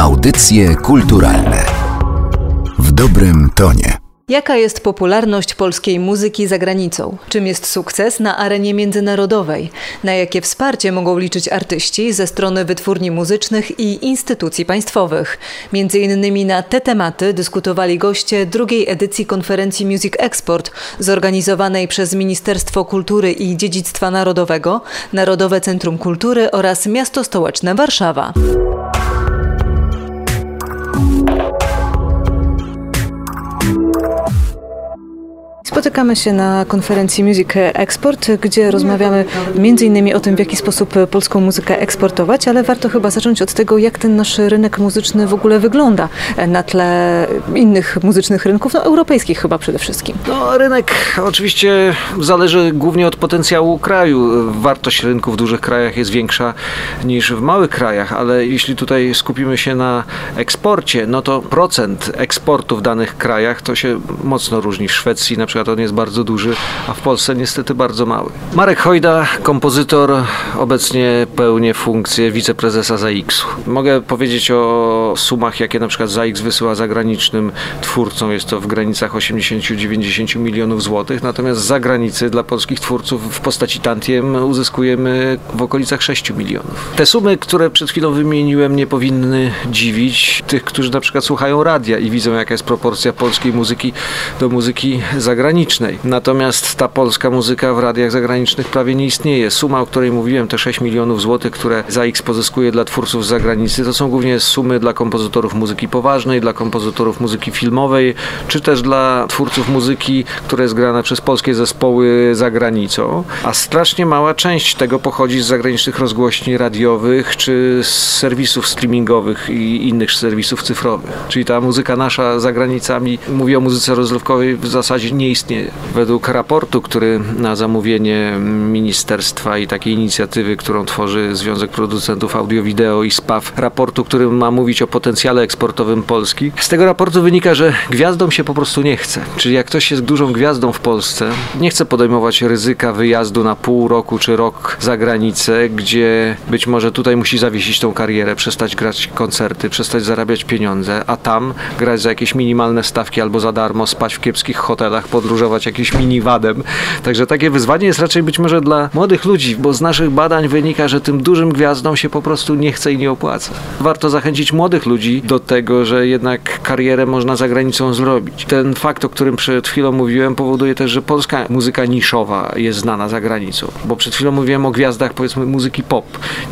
Audycje kulturalne w dobrym tonie. Jaka jest popularność polskiej muzyki za granicą? Czym jest sukces na arenie międzynarodowej? Na jakie wsparcie mogą liczyć artyści ze strony wytwórni muzycznych i instytucji państwowych? Między innymi na te tematy dyskutowali goście drugiej edycji konferencji Music Export zorganizowanej przez Ministerstwo Kultury i Dziedzictwa Narodowego, Narodowe Centrum Kultury oraz Miasto Stołeczne Warszawa. Spotykamy się na konferencji Music Export, gdzie rozmawiamy m.in. o tym, w jaki sposób polską muzykę eksportować, ale warto chyba zacząć od tego, jak ten nasz rynek muzyczny w ogóle wygląda na tle innych muzycznych rynków, no europejskich chyba przede wszystkim. No, rynek oczywiście zależy głównie od potencjału kraju. Wartość rynku w dużych krajach jest większa niż w małych krajach, ale jeśli tutaj skupimy się na eksporcie, no to procent eksportu w danych krajach to się mocno różni. W Szwecji na przykład przykład on jest bardzo duży, a w Polsce niestety bardzo mały. Marek Hojda, kompozytor, obecnie pełni funkcję wiceprezesa ZAX-u. Mogę powiedzieć o sumach, jakie na przykład ZAX wysyła zagranicznym twórcom. Jest to w granicach 80-90 milionów złotych, natomiast z zagranicy dla polskich twórców w postaci tantiem uzyskujemy w okolicach 6 milionów. Te sumy, które przed chwilą wymieniłem, nie powinny dziwić tych, którzy na przykład słuchają radia i widzą, jaka jest proporcja polskiej muzyki do muzyki zagranicznej zagranicznej. Natomiast ta polska muzyka w radiach zagranicznych prawie nie istnieje. Suma, o której mówiłem, te 6 milionów złotych, które ZAX pozyskuje dla twórców z zagranicy, to są głównie sumy dla kompozytorów muzyki poważnej, dla kompozytorów muzyki filmowej, czy też dla twórców muzyki, która jest grana przez polskie zespoły za granicą. A strasznie mała część tego pochodzi z zagranicznych rozgłośni radiowych, czy z serwisów streamingowych i innych serwisów cyfrowych. Czyli ta muzyka nasza za granicami, mówię o muzyce rozrywkowej, w zasadzie nie istnieje. Według raportu, który na zamówienie ministerstwa i takiej inicjatywy, którą tworzy Związek Producentów Audio-Wideo i SPAW, raportu, który ma mówić o potencjale eksportowym Polski, z tego raportu wynika, że gwiazdom się po prostu nie chce. Czyli jak ktoś jest dużą gwiazdą w Polsce, nie chce podejmować ryzyka wyjazdu na pół roku czy rok za granicę, gdzie być może tutaj musi zawiesić tą karierę, przestać grać koncerty, przestać zarabiać pieniądze, a tam grać za jakieś minimalne stawki albo za darmo, spać w kiepskich hotelach, podróżować jakimś miniwadem. Także takie wyzwanie jest raczej być może dla młodych ludzi, bo z naszych badań wynika, że tym dużym gwiazdom się po prostu nie chce i nie opłaca. Warto zachęcić młodych ludzi do tego, że jednak karierę można za granicą zrobić. Ten fakt, o którym przed chwilą mówiłem, powoduje też, że polska muzyka niszowa jest znana za granicą. Bo przed chwilą mówiłem o gwiazdach, powiedzmy, muzyki pop.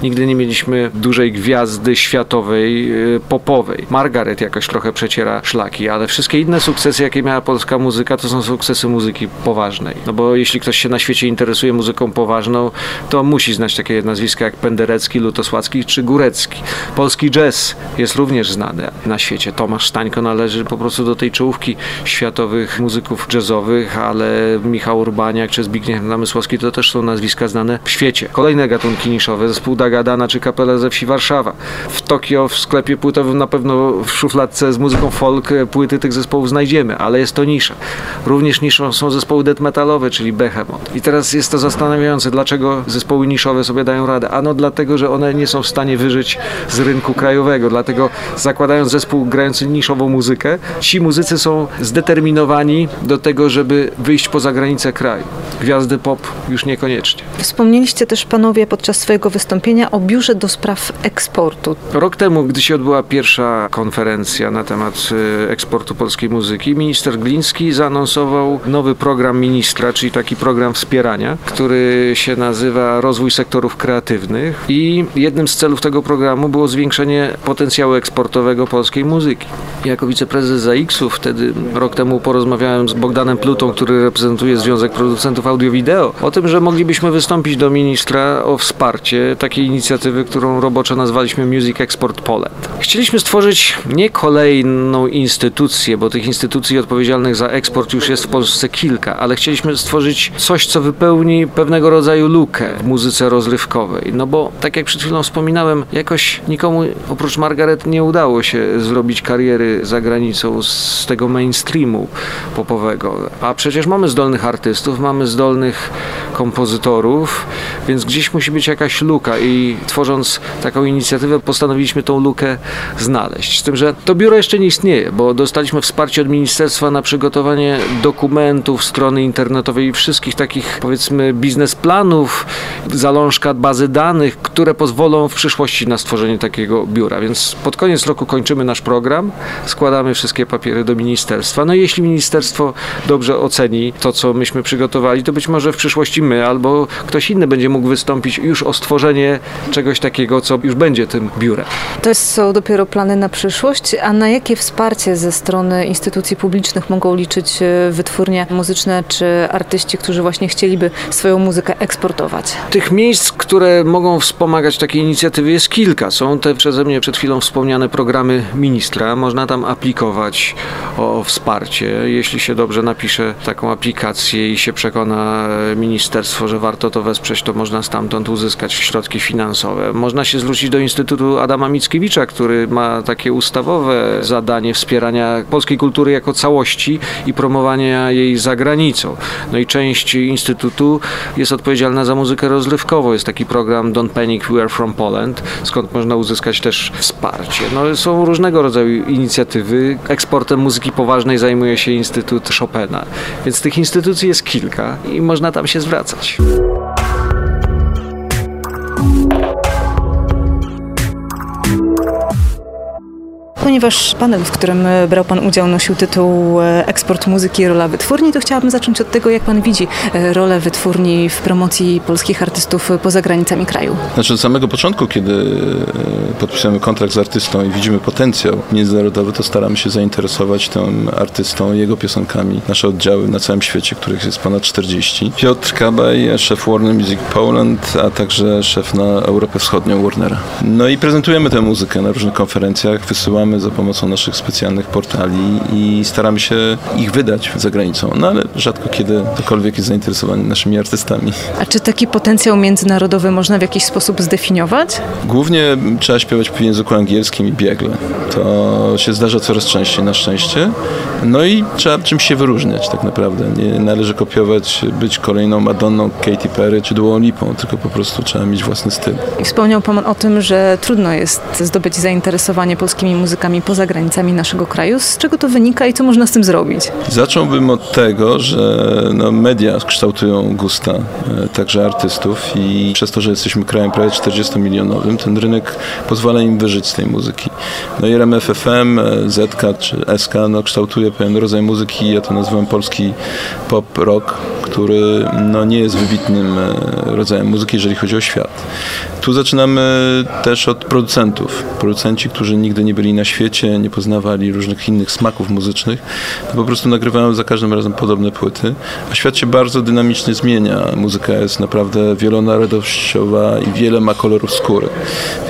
Nigdy nie mieliśmy dużej gwiazdy światowej, y, popowej. Margaret jakoś trochę przeciera szlaki, ale wszystkie inne sukcesy, jakie miała polska muzyka, to są sukcesy muzyki poważnej. No bo jeśli ktoś się na świecie interesuje muzyką poważną, to musi znać takie nazwiska jak Penderecki, Lutosławski czy Górecki. Polski jazz jest również znany na świecie. Tomasz Stańko należy po prostu do tej czołówki światowych muzyków jazzowych, ale Michał Urbaniak czy Zbigniew Namysłowski to też są nazwiska znane w świecie. Kolejne gatunki niszowe, zespół Dagadana czy kapela ze wsi Warszawa. W Tokio w sklepie płytowym na pewno w szufladce z muzyką folk płyty tych zespołów znajdziemy, ale jest to nisza. Również niszą są zespoły death metalowe, czyli Behemoth. I teraz jest to zastanawiające, dlaczego zespoły niszowe sobie dają radę. Ano dlatego, że one nie są w stanie wyżyć z rynku krajowego. Dlatego zakładając zespół grający niszową muzykę, ci muzycy są zdeterminowani do tego, żeby wyjść poza granicę kraju. Gwiazdy pop już niekoniecznie. Wspomnieliście też panowie podczas swojego wystąpienia o biurze do spraw eksportu. Rok temu, gdy się odbyła pierwsza konferencja na temat y, eksportu polskiej muzyki, minister Gliński zaanonsował nowy program ministra, czyli taki program wspierania, który się nazywa Rozwój sektorów kreatywnych i jednym z celów tego programu było zwiększenie potencjału eksportowego polskiej muzyki. Jako wiceprezes ZAX-u wtedy rok temu porozmawiałem z Bogdanem Plutą, który reprezentuje Związek Producentów Audio-Wideo, o tym, że moglibyśmy wystąpić do ministra o wsparcie takiej inicjatywy, którą roboczo nazwaliśmy Music Export Poland. Chcieliśmy stworzyć nie kolejną instytucję, bo tych instytucji odpowiedzialnych za eksport już jest w Polsce kilka, ale chcieliśmy stworzyć coś, co wypełni pewnego rodzaju lukę w muzyce rozrywkowej. No bo, tak jak przed chwilą wspominałem, jakoś nikomu oprócz Margaret nie udało się zrobić kariery za granicą z tego mainstreamu popowego. A przecież mamy zdolnych artystów, mamy zdolnych kompozytorów, więc gdzieś musi być jakaś luka i tworząc taką inicjatywę postanowiliśmy tą lukę znaleźć. Z tym, że to biuro jeszcze nie istnieje, bo dostaliśmy wsparcie od ministerstwa na przygotowanie dokumentów, strony internetowej i wszystkich takich powiedzmy biznesplanów, zalążka bazy danych, które pozwolą w przyszłości na stworzenie takiego biura. Więc pod koniec roku kończymy nasz program, składamy wszystkie papiery do ministerstwa. No i jeśli ministerstwo dobrze oceni to, co myśmy przygotowali, to być może w przyszłości my albo ktoś inny będzie mógł wystąpić już o stworzenie czegoś takiego, co już będzie tym biurem. To są dopiero plany na przyszłość, a na jakie wsparcie ze strony instytucji publicznych mogą liczyć e, wytwórnie muzyczne czy artyści, którzy właśnie chcieliby swoją muzykę eksportować? Tych miejsc, które mogą wspomagać takie inicjatywy jest kilka. Są te przeze mnie przed chwilą wspomniane programy ministra. Można tam aplikować o wsparcie. Jeśli się dobrze napisze taką aplikację i się przekona ministerstwo, że warto to wesprzeć, to można stamtąd uzyskać środki finansowe. Można się zwrócić do Instytutu Adama Mickiewicza, który ma takie ustawowe zadanie wspierania polskiej kultury jako całości i promowania jej za granicą. No i część Instytutu jest odpowiedzialna za muzykę rozrywkową. Jest taki program Don't Panic, We Are From Poland, skąd można uzyskać też wsparcie. No, są różnego rodzaju inicjatywy. Eksportem muzyki poważnej zajmuje się Instytut Chopina, więc tych instytucji jest kilka i można tam się zwracać. Ponieważ panel, w którym e, brał Pan udział, nosił tytuł e, Eksport muzyki rola wytwórni, to chciałabym zacząć od tego, jak Pan widzi e, rolę wytwórni w promocji polskich artystów poza granicami kraju. Znaczy od samego początku, kiedy podpisujemy kontrakt z artystą i widzimy potencjał międzynarodowy, to staramy się zainteresować tym artystą, jego piosenkami. Nasze oddziały na całym świecie, których jest ponad 40. Piotr Kabaj, szef Warner Music Poland, a także szef na Europę Wschodnią Warnera. No i prezentujemy tę muzykę na różnych konferencjach, wysyłamy za pomocą naszych specjalnych portali i staramy się ich wydać za granicą. No ale rzadko kiedy ktokolwiek jest zainteresowany naszymi artystami. A czy taki potencjał międzynarodowy można w jakiś sposób zdefiniować? Głównie trzeba śpiewać w języku angielskim i biegle. To się zdarza coraz częściej na szczęście. No i trzeba czymś się wyróżniać tak naprawdę. Nie należy kopiować, być kolejną Madonną, Katy Perry czy Duą Lipą, tylko po prostu trzeba mieć własny styl. I wspomniał Pan o tym, że trudno jest zdobyć zainteresowanie polskimi muzykami poza granicami naszego kraju. Z czego to wynika i co można z tym zrobić? Zacząłbym od tego, że no, media kształtują gusta e, także artystów i przez to, że jesteśmy krajem prawie 40-milionowym, ten rynek pozwala im wyżyć z tej muzyki. No i RMF FM, e, ZK czy SK no, kształtuje pewien rodzaj muzyki, ja to nazywam polski pop rock, który no, nie jest wybitnym e, rodzajem muzyki, jeżeli chodzi o świat. Tu zaczynamy też od producentów. Producenci, którzy nigdy nie byli na świecie, nie poznawali różnych innych smaków muzycznych, to po prostu nagrywają za każdym razem podobne płyty. A świat się bardzo dynamicznie zmienia. Muzyka jest naprawdę wielonarodowościowa i wiele ma kolorów skóry.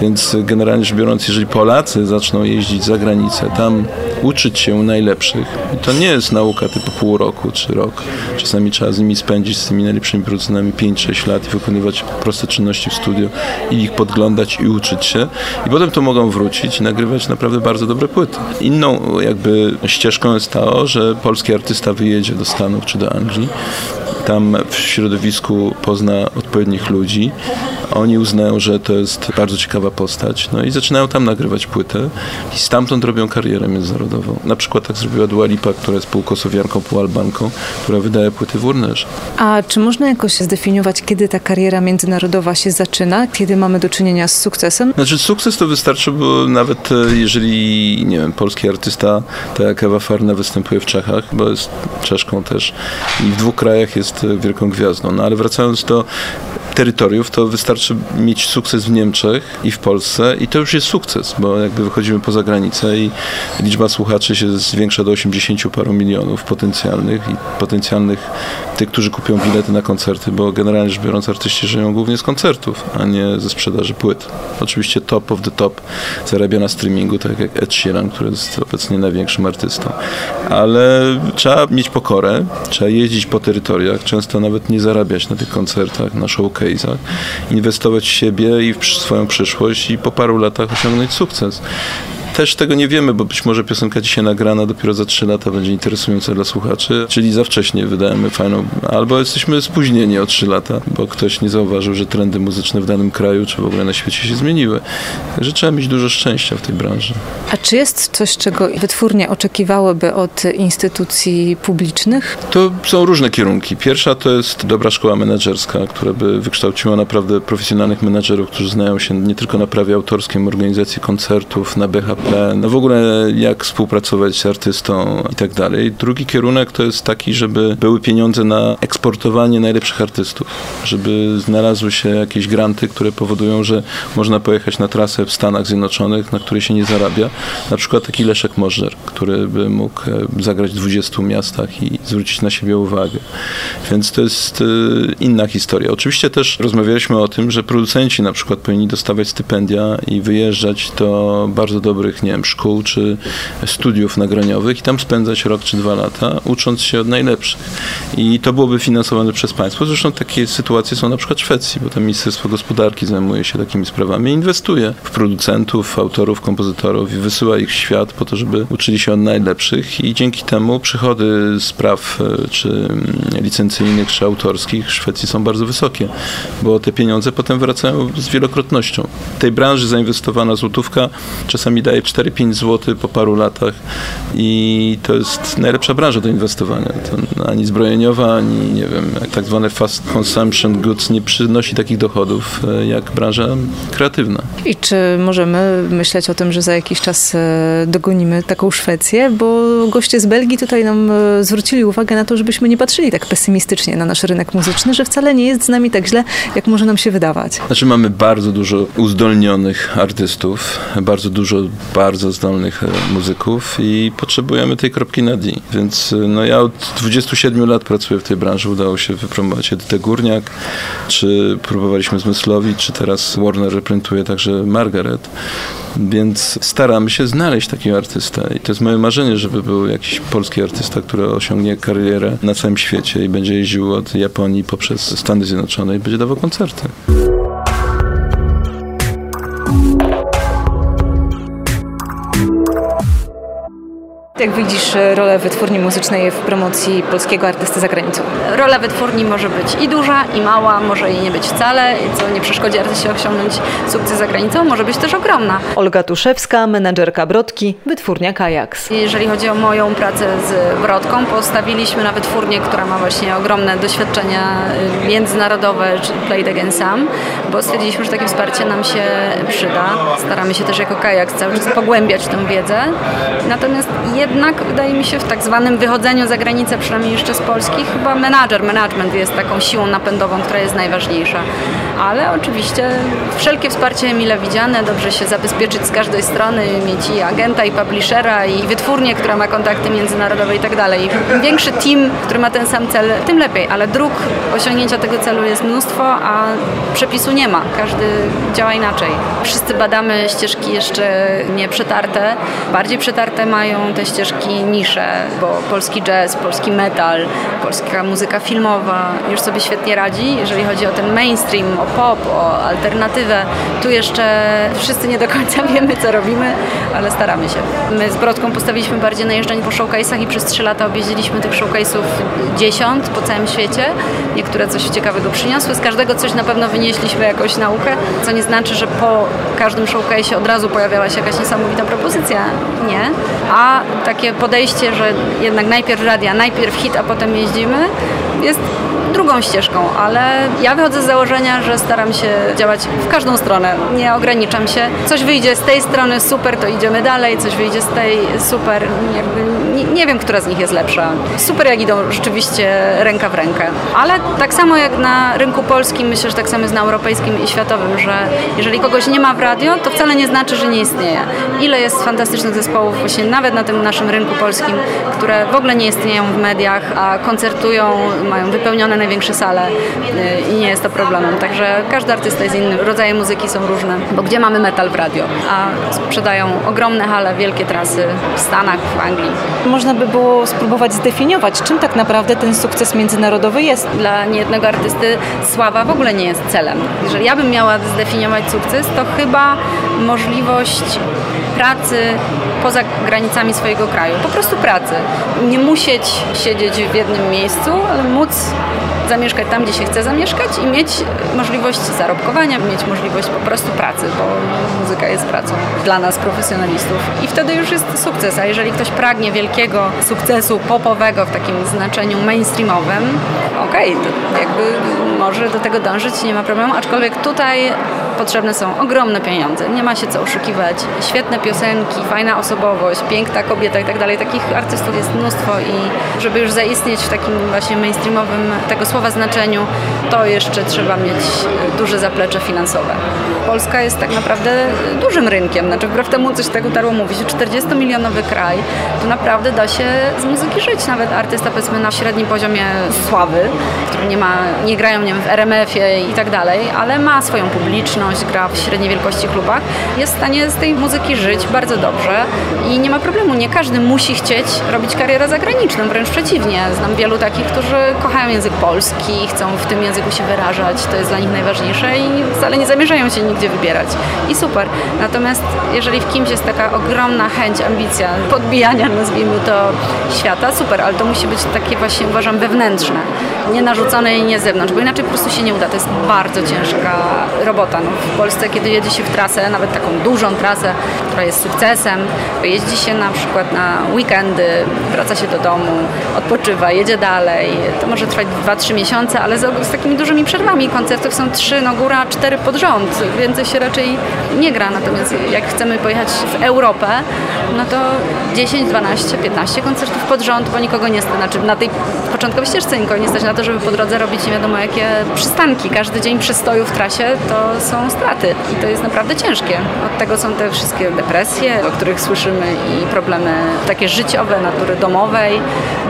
Więc generalnie rzecz biorąc, jeżeli Polacy zaczną jeździć za granicę, tam uczyć się najlepszych, to nie jest nauka typu pół roku czy rok. Czasami trzeba z nimi spędzić, z tymi najlepszymi producentami 5-6 lat i wykonywać proste czynności w studio i ich podglądać i uczyć się. I potem to mogą wrócić i nagrywać naprawdę bardzo dobre płyty. Inną jakby ścieżką jest to, że polski artysta wyjedzie do Stanów czy do Anglii, tam w środowisku pozna odpowiednich ludzi. Oni uznają, że to jest bardzo ciekawa postać, no i zaczynają tam nagrywać płytę i stamtąd robią karierę międzynarodową. Na przykład tak zrobiła Dua Lipa, która jest półkosowianką, półalbanką, która wydaje płyty w Warnerze. A czy można jakoś zdefiniować, kiedy ta kariera międzynarodowa się zaczyna? Kiedy mamy do czynienia z sukcesem? Znaczy sukces to wystarczy, bo nawet e, nie wiem, polski artysta, tak jak Ewa Farna występuje w Czechach, bo jest Czeszką też i w dwóch krajach jest wielką gwiazdą. No ale wracając do terytoriów, to wystarczy mieć sukces w Niemczech i w Polsce i to już jest sukces, bo jakby wychodzimy poza granicę i liczba słuchaczy się zwiększa do 80 paru milionów potencjalnych i potencjalnych tych, którzy kupią bilety na koncerty, bo generalnie rzecz biorąc artyści żyją głównie z koncertów, a nie ze sprzedaży płyt. Oczywiście top of the top zarabia na streamingu, tak jak Ed Sheeran, który jest obecnie największym artystą. Ale trzeba mieć pokorę, trzeba jeździć po terytoriach, często nawet nie zarabiać na tych koncertach, na inwestować w siebie i w swoją przyszłość i po paru latach osiągnąć sukces też tego nie wiemy, bo być może piosenka dzisiaj nagrana dopiero za 3 lata będzie interesująca dla słuchaczy, czyli za wcześnie wydajemy fajną, albo jesteśmy spóźnieni o 3 lata, bo ktoś nie zauważył, że trendy muzyczne w danym kraju czy w ogóle na świecie się zmieniły. Także trzeba mieć dużo szczęścia w tej branży. A czy jest coś, czego wytwórnie oczekiwałyby od instytucji publicznych? To są różne kierunki. Pierwsza to jest dobra szkoła menedżerska, która by wykształciła naprawdę profesjonalnych menedżerów, którzy znają się nie tylko na prawie autorskim, organizacji koncertów, na BHP, no w ogóle jak współpracować z artystą i tak dalej. Drugi kierunek to jest taki, żeby były pieniądze na eksportowanie najlepszych artystów, żeby znalazły się jakieś granty, które powodują, że można pojechać na trasę w Stanach Zjednoczonych, na której się nie zarabia. Na przykład taki Leszek Możdżer, który by mógł e, zagrać w 20 miastach i zwrócić na siebie uwagę. Więc to jest e, inna historia. Oczywiście też rozmawialiśmy o tym, że producenci na przykład powinni dostawać stypendia i wyjeżdżać do bardzo dobrych, nie wiem, szkół czy studiów nagraniowych i tam spędzać rok czy dwa lata, ucząc się od najlepszych. I to byłoby finansowane przez państwo. Zresztą takie sytuacje są na przykład w Szwecji, bo tam Ministerstwo Gospodarki zajmuje się takimi sprawami, inwestuje w producentów, autorów, kompozytorów i wysyła ich w świat po to, żeby uczyli się od najlepszych i dzięki temu przychody z praw e, czy mm, licencyjnych, czy autorskich w Szwecji są bardzo wysokie, bo te pieniądze potem wracają z wielokrotnością. W tej branży zainwestowana złotówka czasami daje 4-5 zł po paru latach i to jest najlepsza branża do inwestowania. To ani zbrojeniowa, ani nie wiem, tak zwane fast consumption goods nie przynosi takich dochodów e, jak branża kreatywna. I czy możemy myśleć o tym, że za jakiś czas e, dogonimy taką Szwecję, bo goście z Belgii tutaj nam e, zwrócili uwagę na to, żebyśmy nie patrzyli tak pesymistycznie na nasz rynek muzyczny, że wcale nie jest z nami tak źle, jak może nam się wydawać. Znaczy mamy bardzo dużo uzdolnionych artystów, bardzo dużo bardzo zdolnych e, muzyków i potrzebujemy tej kropki na D. Więc no ja od 27 lat pracuję w tej branży, udało się wypromować Edytę Górniak, czy próbowaliśmy Zmyslowi, czy teraz Warner reprezentuje także Margaret. Więc staramy się znaleźć takiego artystę i to jest moje marzenie, żeby był jakiś polski artysta, który osiągnie karierę na całym świecie i będzie jeździł od Japonii poprzez Stany Zjednoczone i będzie dawał koncerty. Jak widzisz rolę wytwórni muzycznej w promocji polskiego artysty za granicą? Rola wytwórni może być i duża, i mała, może jej nie być wcale, co nie przeszkodzi artyście osiągnąć sukces za granicą, może być też ogromna. Olga Tuszewska, menedżerka Brodki, wytwórnia Kajaks. Jeżeli chodzi o moją pracę z Brodką, postawiliśmy na wytwórnię, która ma właśnie ogromne doświadczenia y, międzynarodowe, czyli Play Again Sam, bo stwierdziliśmy, że takie wsparcie nam się przyda. Staramy się też jako Kajaks cały czas pogłębiać tę wiedzę. Natomiast jednak wydaje mi się w tak zwanym wychodzeniu za granicę, przynajmniej jeszcze z Polski, chyba menadżer, management jest taką siłą napędową, która jest najważniejsza. Ale oczywiście wszelkie wsparcie mile widziane, dobrze się zabezpieczyć z każdej strony, mieć i agenta, i publishera, i wytwórnię, która ma kontakty międzynarodowe i tak dalej. Im większy team, który ma ten sam cel, tym lepiej, ale dróg osiągnięcia tego celu jest mnóstwo, a przepisu nie ma. Każdy działa inaczej. Wszyscy badamy ścieżki jeszcze nie przetarte. Bardziej przetarte mają te ścieżki nisze, bo polski jazz, polski metal, polska muzyka filmowa już sobie świetnie radzi, jeżeli chodzi o ten mainstream, o pop, o alternatywę. Tu jeszcze wszyscy nie do końca wiemy, co robimy, ale staramy się. My z Brodką postawiliśmy bardziej na jeżdżenie po showcase'ach i przez trzy lata objeździliśmy tych showcase'ów dziesiąt po całym świecie. Niektóre coś ciekawego przyniosły. Z każdego coś na pewno wynieśliśmy jakąś naukę, co nie znaczy, że po każdym showcase'ie od razu pojawiała się jakaś niesamowita propozycja. Nie. A takie podejście, że jednak najpierw radia, najpierw hit, a potem jeździmy, jest drugą ścieżką, ale ja wychodzę z założenia, że staram się działać w każdą stronę. Nie ograniczam się. Coś wyjdzie z tej strony, super, to idziemy dalej, coś wyjdzie z tej, super. Jakby nie, nie wiem, która z nich jest lepsza. Super, jak idą rzeczywiście ręka w rękę. Ale tak samo jak na rynku polskim, myślę, że tak samo jest na europejskim i światowym, że jeżeli kogoś nie ma w radio, to wcale nie znaczy, że nie istnieje. Ile jest fantastycznych zespołów właśnie nawet na tym naszym rynku polskim, które w ogóle nie istnieją w mediach, a koncertują, mają wypełnione największe sale i nie jest to problemem. Także każdy artysta jest inny, rodzaje muzyki są różne, bo gdzie mamy metal w radio, a sprzedają ogromne hale, wielkie trasy w Stanach, w Anglii. Można by było spróbować zdefiniować, czym tak naprawdę ten sukces międzynarodowy jest. Dla niejednego artysty sława w ogóle nie jest celem. Jeżeli ja bym miała zdefiniować sukces, to chyba możliwość pracy poza granicami swojego kraju. Po prostu pracy. Nie musieć siedzieć w jednym miejscu, ale móc zamieszkać tam, gdzie się chce zamieszkać i mieć możliwość zarobkowania, mieć możliwość po prostu pracy, bo muzyka jest pracą dla nas, profesjonalistów. I wtedy już jest sukces. A jeżeli ktoś pragnie wielkiego sukcesu popowego w takim znaczeniu mainstreamowym, okej, okay, jakby może do tego dążyć, nie ma problemu, aczkolwiek tutaj potrzebne są ogromne pieniądze. Nie ma się co oszukiwać. Świetne piosenki, fajna osobowość, piękna kobieta i tak dalej. Takich artystów jest mnóstwo i żeby już zaistnieć w takim właśnie mainstreamowym tego słowa znaczeniu, to jeszcze trzeba mieć duże zaplecze finansowe. Polska jest tak naprawdę dużym rynkiem, znaczy wbrew temu, coś tego darło mówić, 40-milionowy kraj, to naprawdę da się z muzyki żyć. Nawet artysta powiedzmy na średnim poziomie sławy, który nie ma, nie grają nie wiem, w RMF-ie i tak dalej, ale ma swoją publiczność, gra w średniej wielkości klubach, jest w stanie z tej muzyki żyć bardzo dobrze i nie ma problemu. Nie każdy musi chcieć robić karierę zagraniczną, wręcz przeciwnie. Znam wielu takich, którzy kochają język polski, chcą w tym języku się wyrażać, to jest dla nich najważniejsze i wcale nie zamierzają się nigdzie wybierać. I super. Natomiast jeżeli w kimś jest taka ogromna chęć, ambicja podbijania, nazwijmy to, świata, super, ale to musi być takie właśnie, uważam, wewnętrzne, nie narzucone i nie z zewnątrz, bo inaczej po prostu się nie uda. To jest bardzo ciężka robota. No, w Polsce, kiedy jedzie się w trasę, nawet taką dużą trasę, która jest sukcesem, jeździ się na przykład na weekendy, wraca się do domu, odpoczywa, jedzie dalej. To może trwać 2-3 miesiące, ale z, z takimi dużymi przerwami. Koncertów są 3, no góra 4 pod rząd. Więcej się raczej nie gra. Natomiast jak chcemy pojechać w Europę, no to 10, 12, 15 koncertów pod rząd, bo nikogo nie stać. Znaczy na tej początkowej ścieżce nikogo nie stać na to, żeby po drodze robić nie wiadomo jakie przystanki. Każdy dzień przystoju w trasie to są straty i to jest naprawdę ciężkie. Od tego są te wszystkie depresje, o których słyszymy i problemy takie życiowe, natury domowej.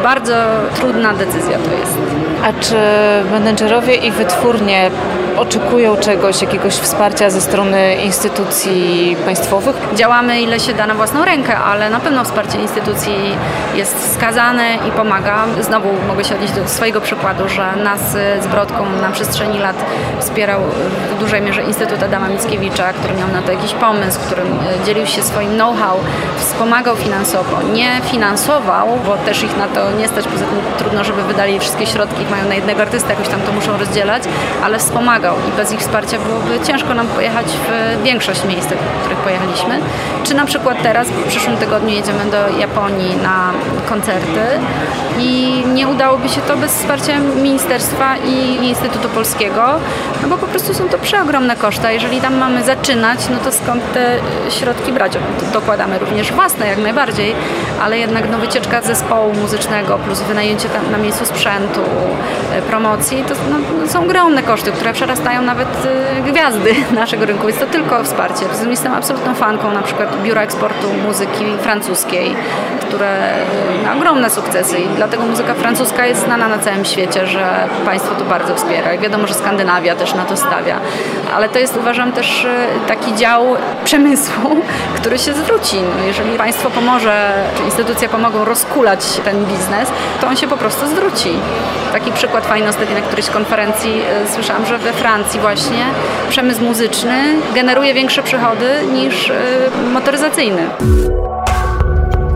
Bardzo trudna decyzja to jest. A czy menedżerowie i wytwórnie oczekują czegoś, jakiegoś wsparcia ze strony instytucji państwowych? Działamy ile się da na własną rękę, ale na pewno wsparcie instytucji jest wskazane i pomaga. Znowu mogę się odnieść do swojego przykładu, że nas z Brodką na przestrzeni lat wspierał w dużej mierze Instytut Adama Mickiewicza, który miał na to jakiś pomysł, którym e, dzielił się swoim know-how, wspomagał finansowo, nie finansował, bo też ich na to nie stać, poza tym trudno, żeby wydali wszystkie środki, mają na jednego artystę, jakoś tam to muszą rozdzielać, ale wspomagał i bez ich wsparcia byłoby ciężko nam pojechać w większość miejsc, w których pojechaliśmy. Czy na przykład teraz, w przyszłym tygodniu jedziemy do Japonii na koncerty i nie udałoby się to bez wsparcia Ministerstwa i Instytutu Polskiego, no bo po prostu są to przeogromne koszta. Jeżeli tam mamy zaczynać, no to skąd te środki brać? Dokładamy również własne jak najbardziej, ale jednak no, wycieczka zespołu muzycznego plus wynajęcie tam na miejscu sprzętu, e, promocji, to no, są ogromne koszty, które przerastają nawet e, gwiazdy naszego rynku. Jest to tylko wsparcie. Jestem absolutną fanką na przykład Biura Eksportu Muzyki Francuskiej, które ma ogromne sukcesy i dlatego muzyka francuska jest znana na całym świecie, że państwo to bardzo wspiera. I wiadomo, że Skandynawia też na to stawia. Ale to jest uważam też e, taki dział przemysłu, który się zwróci. No, jeżeli państwo pomoże, czy instytucje pomogą rozkulać ten biznes, to on się po prostu zwróci. Taki przykład fajny ostatnio na którejś konferencji e, słyszałam, że we Francji właśnie przemysł muzyczny generuje większe przychody niż e, motoryzacyjny.